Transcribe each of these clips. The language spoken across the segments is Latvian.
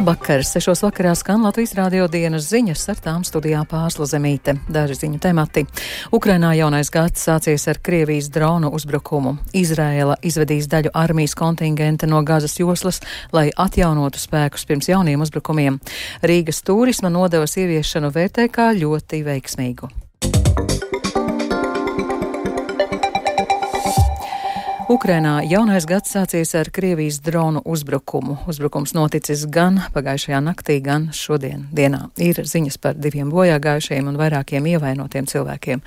Labvakar! Sešos vakarā skan Latvijas rādio dienas ziņas, ar tām studijā pārsla zemīte. Daži ziņu temati. Ukrainā jaunais gads sācies ar Krievijas dronu uzbrukumu. Izrēla izvedīs daļu armijas kontingenta no Gazas joslas, lai atjaunotu spēkus pirms jauniem uzbrukumiem. Rīgas turisma nodevas ieviešanu vērtē kā ļoti veiksmīgu. Ukrainā jaunais gads sācies ar Krievijas dronu uzbrukumu. Uzbrukums noticis gan pagājušajā naktī, gan šodien dienā. Ir ziņas par diviem bojāgājušiem un vairākiem ievainotiem cilvēkiem.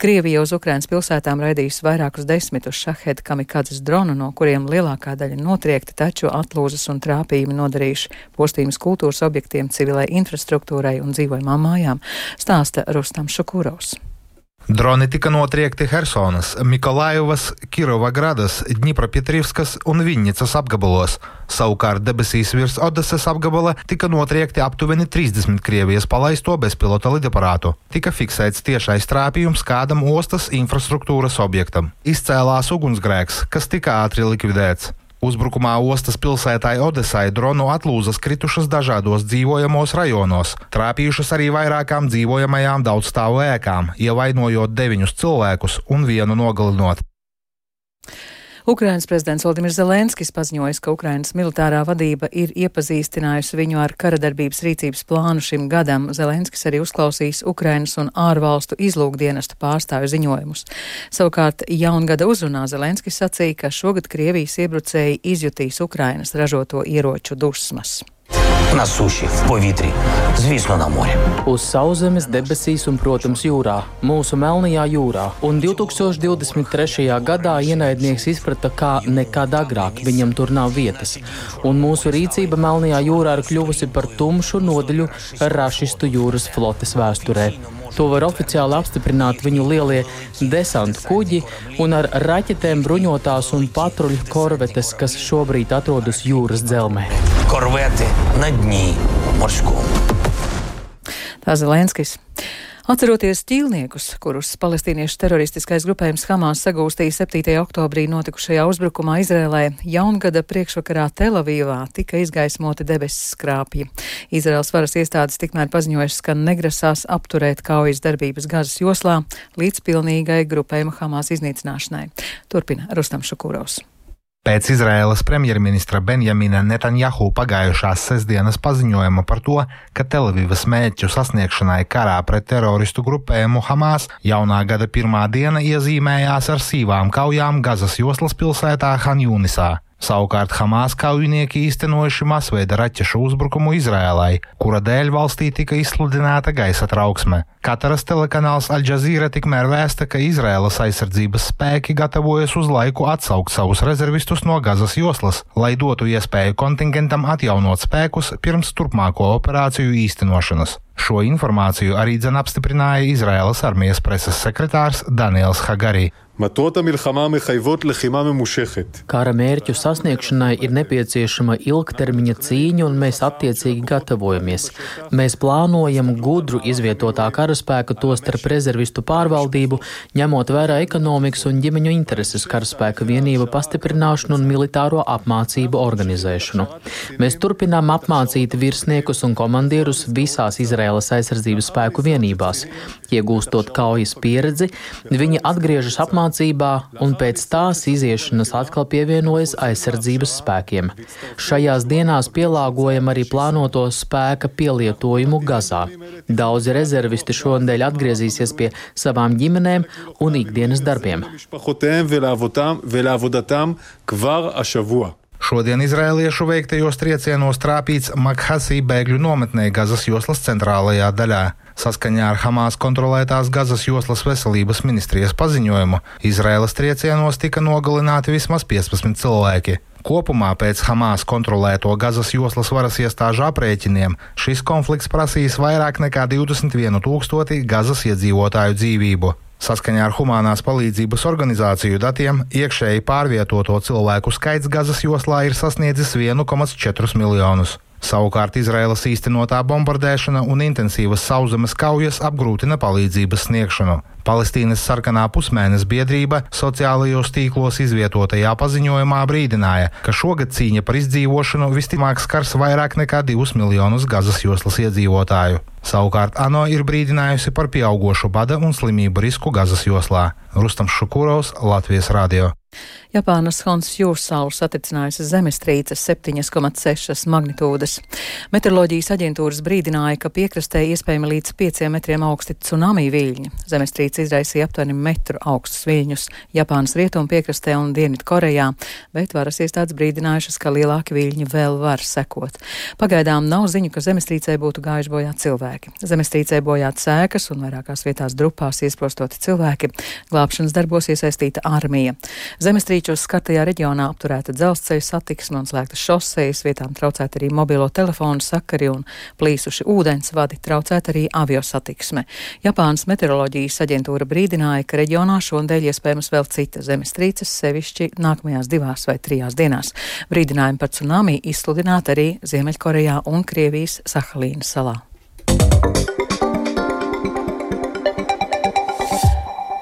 Krievija uz Ukrainas pilsētām raidījusi vairākus desmitus šahed kamikadzes dronu, no kuriem lielākā daļa notriekti, taču atlūzas un trāpījumi nodarījuši postījumus kultūras objektiem, civilai infrastruktūrai un dzīvojamām mājām, stāsta Rustam Šukurovs. Droni tika notriekti Helsonas, Mikolaivas, Kirovagradas, Dņipropietrivskas un Viņicas apgabalos. Savukārt debesīs virs Odesas apgabala tika notriekti aptuveni 30 Krievijas palaisto bezpilota lidaparātu. Tika fiksēts tiešais trāpījums kādam ostas infrastruktūras objektam. Izcēlās ugunsgrēks, kas tika ātri likvidēts. Uzbrukumā ostas pilsētai Odesai dronu atlūzas kritušas dažādos dzīvojamos rajonos, trāpījušas arī vairākām dzīvojamajām daudzstāvu ēkām, ievainojot deviņus cilvēkus un vienu nogalinot. Ukrainas prezidents Valdimirs Zelenskis paziņojis, ka Ukrainas militārā vadība ir iepazīstinājusi viņu ar karadarbības rīcības plānu šim gadam. Zelenskis arī uzklausīs Ukrainas un ārvalstu izlūkdienestu pārstāvju ziņojumus. Savukārt jaungada uzrunā Zelenskis sacīja, ka šogad Krievijas iebrucēji izjutīs Ukrainas ražoto ieroču dusmas. На суші, в повітрі, звісно, на морі. Uz sauszemes, debesīs un, protams, jūrā, mūsu melnajā jūrā. Un 2023. gadā ienaidnieks izprata, kā nekad agrāk viņam tur nav vietas. Un mūsu rīcība melnajā jūrā ir kļuvusi par tumšu nodaļu rašistu jūras flotes vēsturē. To var oficiāli apstiprināt viņu lielie desantu kuģi un ar raķetēm bruņotās un patruļu korvetes, kas šobrīd atrodas jūras dzelzmē. Корвети на дні морському. Tā Zelenskis. Atceroties ķīlniekus, kurus palestīniešu teroristiskais grupējums Hamas sagūstīja 7. oktobrī notikušajā uzbrukumā Izrēlē, jaungada priekšvakarā Telavīvā tika izgaismoti debesis skrāpji. Izraels varas iestādes tikmēr paziņojušas, ka negrasās apturēt kaujas darbības gazas joslā līdz pilnīgai grupējuma Hamas iznīcināšanai. Turpina Rustam Šukurovs. Pēc Izraēlas premjerministra Benjamina Netanjahu pagājušās sestdienas paziņojuma par to, ka Telavivas mērķu sasniegšanai karā pret teroristu grupējumu Hamas jaunā gada pirmā diena iezīmējās ar sīvām kaujām Gazas joslas pilsētā Hanjūnisā. Savukārt Hamas kaujinieki īstenojuši masveida raķešu uzbrukumu Izrēlai, kura dēļ valstī tika izsludināta gaisa trauksme. Kataras telekanāls Al Jazeera tikmēr vēsta, ka Izrēlas aizsardzības spēki gatavojas uz laiku atsaukt savus rezervistus no Gazas joslas, lai dotu iespēju kontingentam atjaunot spēkus pirms turpmāko operāciju īstenošanas. Šo informāciju arī dzen apstiprināja Izraēlas armijas preses sekretārs Daniels Hagari. Matotas Kara mērķu sasniegšanai ir nepieciešama ilgtermiņa cīņa, un mēs attiecīgi gatavojamies. Mēs plānojam gudru izvietotā karaspēka, tostarp rezervistu pārvaldību, ņemot vērā ekonomikas un ģimeņu intereses karaspēka vienību pastiprināšanu un militāro apmācību organizēšanu. Mēs turpinām apmācīt virsniekus un komandierus visās Izraēlas aizsardzības spēku vienībās. Iegūstot kaujas pieredzi, viņi atgriežas apmācībā apmācībā un pēc tās iziešanas atkal pievienojas aizsardzības spēkiem. Šajās dienās pielāgojam arī plānoto spēka pielietojumu Gazā. Daudzi rezervisti šonadēļ atgriezīsies pie savām ģimenēm un ikdienas darbiem. Šodien izrēliešu veiktajos triecienos trāpīts Makhasī bēgļu nometnē Gazas joslas centrālajā daļā. Saskaņā ar Hamas kontrolētās Gazas joslas veselības ministrijas paziņojumu, Izraēlas triecienos tika nogalināti vismaz 15 cilvēki. Kopumā pēc Hamas kontrolēto Gazas joslas varas iestāžu aprēķiniem šis konflikts prasīs vairāk nekā 21 tūkstoti Gazas iedzīvotāju dzīvību. Saskaņā ar humanās palīdzības organizāciju datiem iekšēji pārvietoto cilvēku skaits Gazas joslā ir sasniedzis 1,4 miljonus. Savukārt Izraēlas īstenotā bombardēšana un intensīvas sauszemes kaujas apgrūtina palīdzības sniegšanu. Palestīnas sarkanā pusmēneša biedrība sociālajos tīklos izvietotajā paziņojumā brīdināja, ka šogad cīņa par izdzīvošanu visticamāk skars vairāk nekā divus miljonus Gazas joslas iedzīvotāju. Savukārt ANO ir brīdinājusi par pieaugušu bada un slimību risku Gazas joslā. Rustam Šukurovs, Latvijas radio. Japānas Hons jūras salu satricinājusi zemestrīce 7,6 magnitūdas. Meteoroloģijas aģentūras brīdināja, ka piekrastē iespējami līdz 5 metriem augsti tsunami viļņi. Zemestrīce izraisīja aptuveni metru augstus viļņus Japānas rietumu piekrastē un Dienvidu Korejā, bet varas iestādes brīdinājušas, ka lielāki viļņi vēl var sekot. Pagaidām nav ziņu, ka zemestrīcē būtu gājuši bojā cilvēki. Zemestrīcē bojāt sēkas un vairākās vietās drupās iesprostoti cilvēki. Glābšanas darbos iesaistīta armija. Zemestrīčos skartajā reģionā apturēta dzelzceļa satiksme un slēgta šosejas, vietām traucēta arī mobilo telefonu sakari un plīsuši ūdensvadi, traucēta arī avio satiksme. Japānas meteoroloģijas aģentūra brīdināja, ka reģionā šodien iespējams vēl cita zemestrīces, sevišķi nākamajās divās vai trijās dienās. Brīdinājumi par tsunami izsludināti arī Ziemeļkorejā un Krievijas Sahalīnas salā.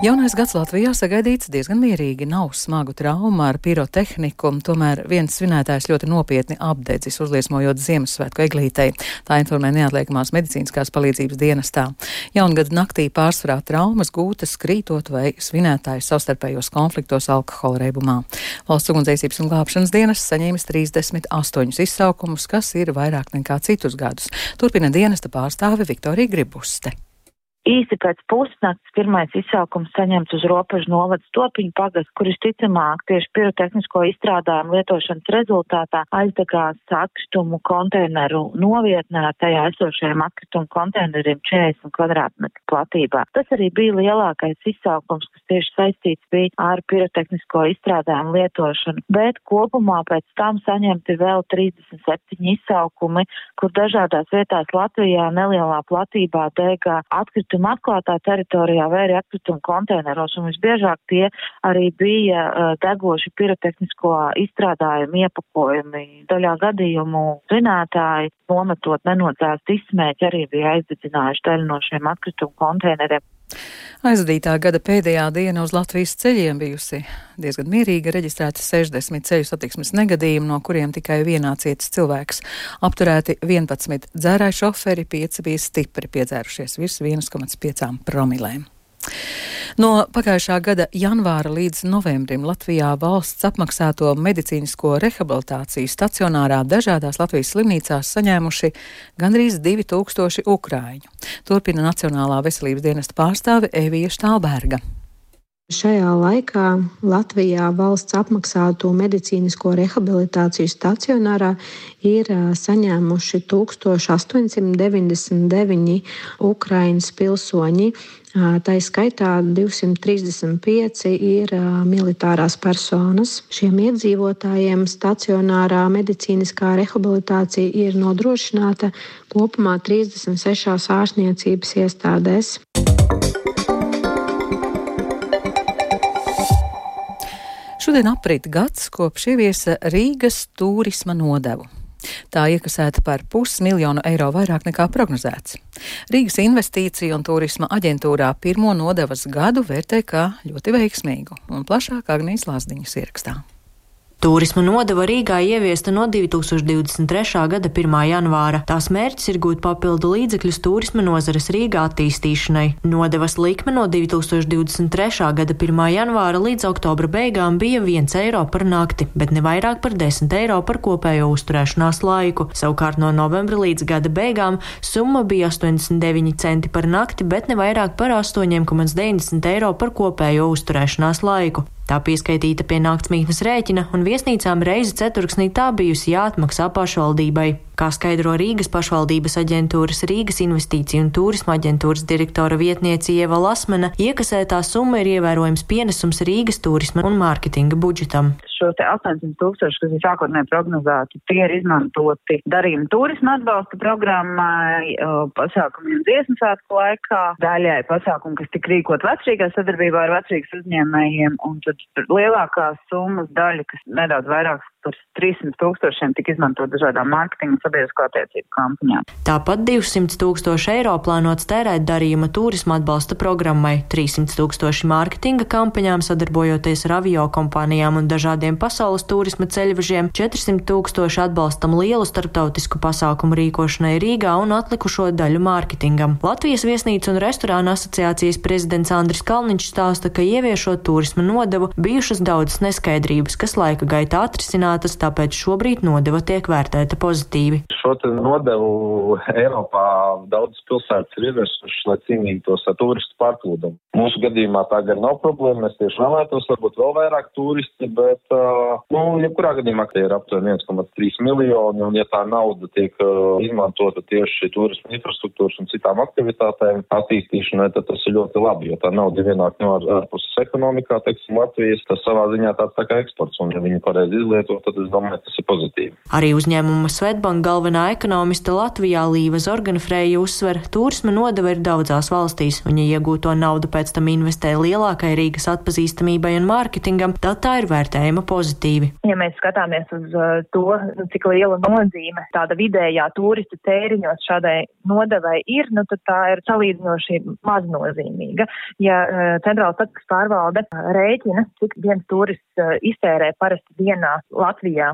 Jaunais gads Latvijā sagaidīts diezgan mierīgi, nav smagu traumu ar pirotehniku, tomēr viens svinētājs ļoti nopietni apdedzis, uzliesmojot Ziemassvētku eglītei. Tā informē neatliekamās medicīniskās palīdzības dienestā. Jaungada naktī pārsvarā traumas gūtas krītot vai svinētājs savstarpējos konfliktos alkohola reibumā. Valsts ugunsdzēsības un glābšanas dienas saņēmis 38 izsaukumus, kas ir vairāk nekā citus gadus. Turpina dienesta pārstāve Viktorija Gribuste. Īsi pēc pusnakts pirmais izsaukums saņemts uz robežu novads Topiņu pagas, kur visticamāk tieši pirotehnisko izstrādājumu lietošanas rezultātā aizdegās atkritumu konteineru novietnē tajā esošajiem atkritumu konteineriem 40 kvadrātmetru platībā. Tas arī bija lielākais izsaukums, kas tieši saistīts bija ar pirotehnisko izstrādājumu lietošanu, bet kopumā pēc tam saņemti vēl 37 izsaukumi, kur dažādās vietās Latvijā nelielā platībā dega atkritumu atkritumu atklātā teritorijā vai arī atkritumu konteineros, un visbiežāk tie arī bija uh, degoši pirotehnisko izstrādājumu iepakojumi. Daļā gadījumu zinātāji, nometot nenodzēst izsmēķi, arī bija aizdedzinājuši daļu no šiem atkritumu konteineriem. Aizvadītā gada pēdējā diena uz Latvijas ceļiem bijusi diezgan mierīga, reģistrēta 60 ceļu satiksmes negadījumi, no kuriem tikai vienā cietis cilvēks. Apturēti 11 dzērāju šoferi, 5 bija stipri piedzērušies virs 1,5 promilēm. No pagājušā gada janvāra līdz novembrim Latvijā valsts apmaksāto medicīnisko rehabilitāciju stacionārā dažādās Latvijas slimnīcās saņēmuši gandrīz 2000 ukrāņu. Turpina Nacionālā veselības dienesta pārstāve Evija Štālberga. Šajā laikā Latvijā valsts apmaksāto medicīnisko rehabilitāciju stacionārā ir saņēmuši 1899 Ukraiņas pilsoņi. Tā skaitā 235 ir militārās personas. Šiem iedzīvotājiem stacionārā medicīniskā rehabilitācija ir nodrošināta kopumā 36 ārstniecības iestādēs. Šodien aprit gads, kopš ieviesa Rīgas turisma nodevu. Tā iekasēta par pusmiljonu eiro vairāk nekā prognozēts. Rīgas investīcija un turisma aģentūrā pirmo nodevas gadu vērtē kā ļoti veiksmīgu un plašāk Agnijas Lāsdiņas ierakstā. Turisma nodeva Rīgā ieviesta no 2023. gada 1. janvāra. Tās mērķis ir gūt papildu līdzekļus turisma nozares Rīgā attīstīšanai. Nodevas likme no 2023. gada 1. janvāra līdz oktobra beigām bija 1 eiro par nakti, bet ne vairāk par 10 eiro par kopējo uzturēšanās laiku. Savukārt no novembra līdz gada beigām summa bija 89 centi par nakti, bet ne vairāk par 8,90 eiro par kopējo uzturēšanās laiku. Tā pieskaitīta pie naktsmītnes rēķina, un viesnīcām reizi ceturksnī tā bijusi jāatmaksā pašvaldībai. Kā skaidro Rīgas pašvaldības aģentūras Rīgas investīciju un turisma aģentūras direktora vietniece Ieva Lasmana, iekasētā summa ir ievērojams pienesums Rīgas turisma un mārketinga budžetam. Šos 800 tūkstošus, kas ir sākotnēji prognozēti, tie ir izmantoti darījuma turisma atbalsta programmai, pasākumiem dziesmu svētku laikā, daļai pasākumu, kas tika rīkot vecrīgā sadarbībā ar vecrīgas uzņēmējiem, un tad lielākās summas daļa, kas nedaudz vairāk par 300 tūkstošiem tika izmantot dažādām mārketinga un sabiedrisko attiecību kampaņām. Tāpat 200 tūkstoši eiro plānots tērēt darījuma turisma atbalsta programmai, 300 tūkstoši mārketinga kampaņām sadarbojoties ar avio kompānijām un dažādiem pasaules turisma ceļvežiem, 400 tūkstoši atbalstam lielu starptautisku pasākumu rīkošanai Rīgā un atlikušo daļu mārketingam. Latvijas viesnīcu un restorāna asociācijas prezidents Andris Kalniņš stāsta, ka ieviešot turisma nodevu bijušas daudzas neskaidrības, kas laika gaitā atrisinātas, tāpēc šobrīd nodeva tiek vērtēta pozitīvi. Šo nodevu Eiropā daudzas pilsētas ir ieviesušas, lai cīnītos ar turistu pārplūdumu. Mūsu gadījumā tā gan nav problēma, mēs tieši vēlētos varbūt vēl vairāk turisti, bet, uh, nu, jebkurā gadījumā tie ir aptuveni 1,3 miljoni, un ja tā nauda tiek uh, izmantota tieši turismu infrastruktūras un citām aktivitātēm attīstīšanai, tad tas ir ļoti labi, jo tā nauda ienāk no ārpuses ekonomikā, teiksim, Latvijas, tas savā ziņā tāds tā kā eksports, un ja viņi pareizi izlieto, tad es domāju, tas ir pozitīvi. Arī uzņēmuma Svetbank galvenā ekonomista Latvijā Līva Zorganfrēja uzsver, turisma nodeva ir daudzās valstīs, un ja iegūto naudu pēc tam investē lielākai Rīgas atpazīstamībai un mārketingam, tad tā ir vērtējama pozitīvi. Ja mēs skatāmies uz uh, to, nu, cik liela nozīme tāda vidējā turista tēriņos šādai nodevai ir, nu tad tā ir salīdzinoši maznozīmīga. Ja uh, centrāla statistikas pārvalde uh, rēķina, cik viens turists iztērē parasti dienā Latvijā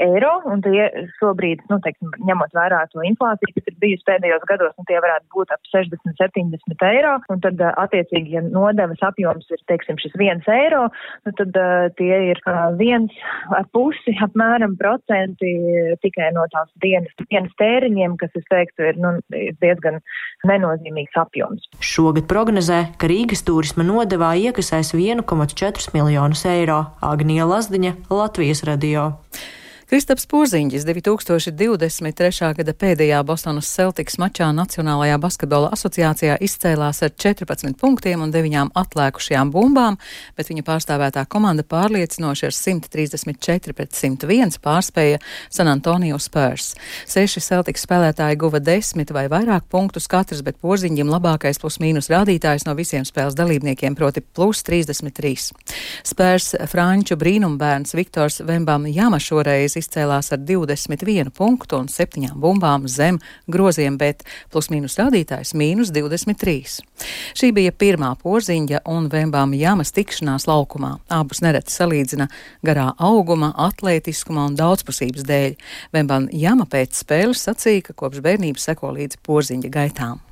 eiro, un tie šobrīd, nu, teiksim, ņemot vērā to inflāciju, kas ir bijusi pēdējos gados, nu, tie varētu būt ap 60-70 eiro, un tad uh, attiecīgi, ja nodevas apjoms ir, teiksim, šis viens eiro, nu, tad uh, tie ir uh, viens ar pusi apmēram procenti tikai no tās dienas, dienas tēriņiem, kas, es teiktu, ir nu, diezgan nenozīmīgs apjoms. Šogad prognozē, ka Rīgas turisma nodevā iekasēs 1,4 miljonus eiro. Agnija Lazdiņa, Latvijas radio. Kristaps Porziņģis 2023. gada pēdējā Bostonas Celtics mačā Nacionālajā basketbola asociācijā izcēlās ar 14 punktiem un 9 atlēkušajām bumbām, bet viņa pārstāvētā komanda pārliecinoši ar 134 pret 101 pārspēja San Antonio Spurs. Seši Celtics spēlētāji guva 10 vai vairāk punktus katrs, bet Porziņģim labākais plus-mínus rādītājs no visiem spēles dalībniekiem, proti plus 33. Spurs franču brīnumbērns Viktors Vembam Jama šoreiz izcēlās ar 21 punktu un 7 bumbām zem groziem, bet plus-mínus rādītājs - mīnus 23. Šī bija pirmā porziņa un Vembām Jāmas tikšanās laukumā. Abus nereti salīdzina garā auguma, atlētiskuma un daudzpusības dēļ. Vembām Jāma pēc spēles sacīja, ka kopš bērnības seko līdzi porziņa gaitām.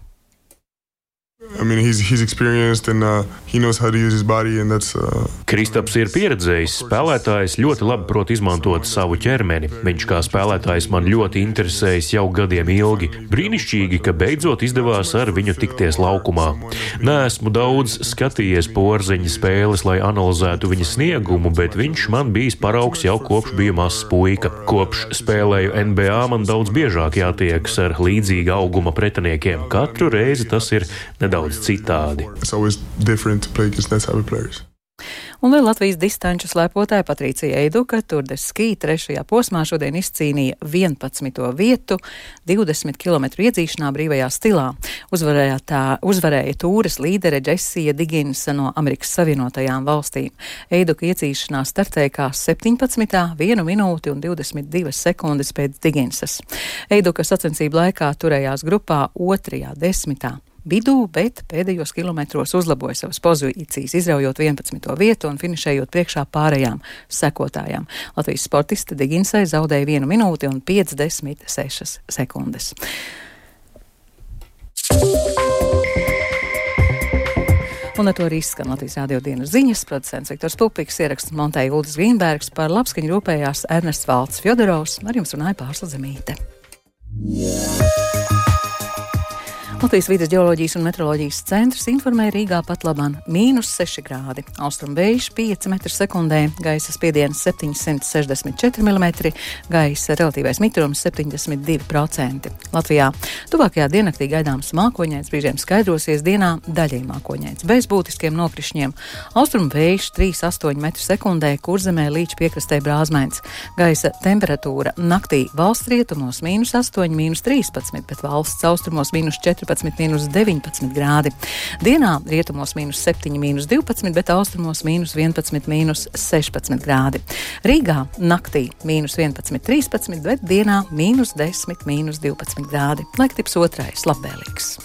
I mean, he's, he's experienced and uh, he knows how to use his body, and that's. Uh... Kristaps ir pieredzējis spēlētājs, ļoti labi prot izmantot savu ķermeni. Viņš kā spēlētājs man ļoti interesējis jau gadiem ilgi. Brīnišķīgi, ka beidzot izdevās ar viņu tikties laukumā. Nē, esmu daudz skatījies porziņa spēles, lai analizētu viņa sniegumu, bet viņš man bijis paraugs jau kopš bija mazs puika. Kopš spēlēju NBA man daudz biežāk jātiekas ar līdzīga auguma pretiniekiem. Katru reizi tas ir nedaudz nedaudz citādi. Un vēl Latvijas distanču slēpotāja Patricija Eiduka Turdes skī trešajā posmā šodien izcīnīja 11. vietu 20 km iedzīšanā brīvajā stilā. Uzvarēja, tā, uzvarēja tūres līdere Džesija Diginsa no Amerikas Savienotajām valstīm. Eiduka iecīšanā startēja kā 17. 1 minūti un 22 sekundes pēc Diginsas. Eiduka sacensību laikā turējās grupā otrajā desmitā vidū, bet pēdējos kilometros uzlaboja savas pozīcijas, izraujot 11. vietu un finišējot priekšā pārējām sekotājām. Latvijas sportiste Diginsai zaudēja 1 minūti un 56 sekundes. Un ar to arī izskan Latvijas rādio dienas ziņas. Producents Viktors Pupiks ieraksts Monteja Uldis Grīnbergs par labskaņu rūpējās Ernests Valts Fjodorovs. Ar jums runāja Pārsla Zemīte. Yeah. Latvijas vidas geoloģijas un meteoroloģijas centrs informēja Rīgā pat labāk - mīnus 6 grādi, austrumu vējš 5 m2, gaisa spiediens 764 mm, gaisa relatīvais mitrums 72%. Latvijā tuvākajā diennaktī gaidāms mākoņains, brīžiem skaidrosies dienā daļai mākoņains, bez būtiskiem nokrišņiem. Austrumu vējš 3,8 m2, kurzemē līdz piekrastē brāzmēns. Gaisa temperatūra naktī valsts rietumos - mīnus 8, mīnus 13, bet valsts austrumos - mīnus 14. 12, mīnus 19 grādi. Dienā rietumos mīnus 7, mīnus 12, bet austrumos mīnus 11, mīnus 16 grādi. Rīgā naktī mīnus 11, 13, bet dienā mīnus 10, mīnus 12 grādi. Laiktips otrais - labvēlīgs.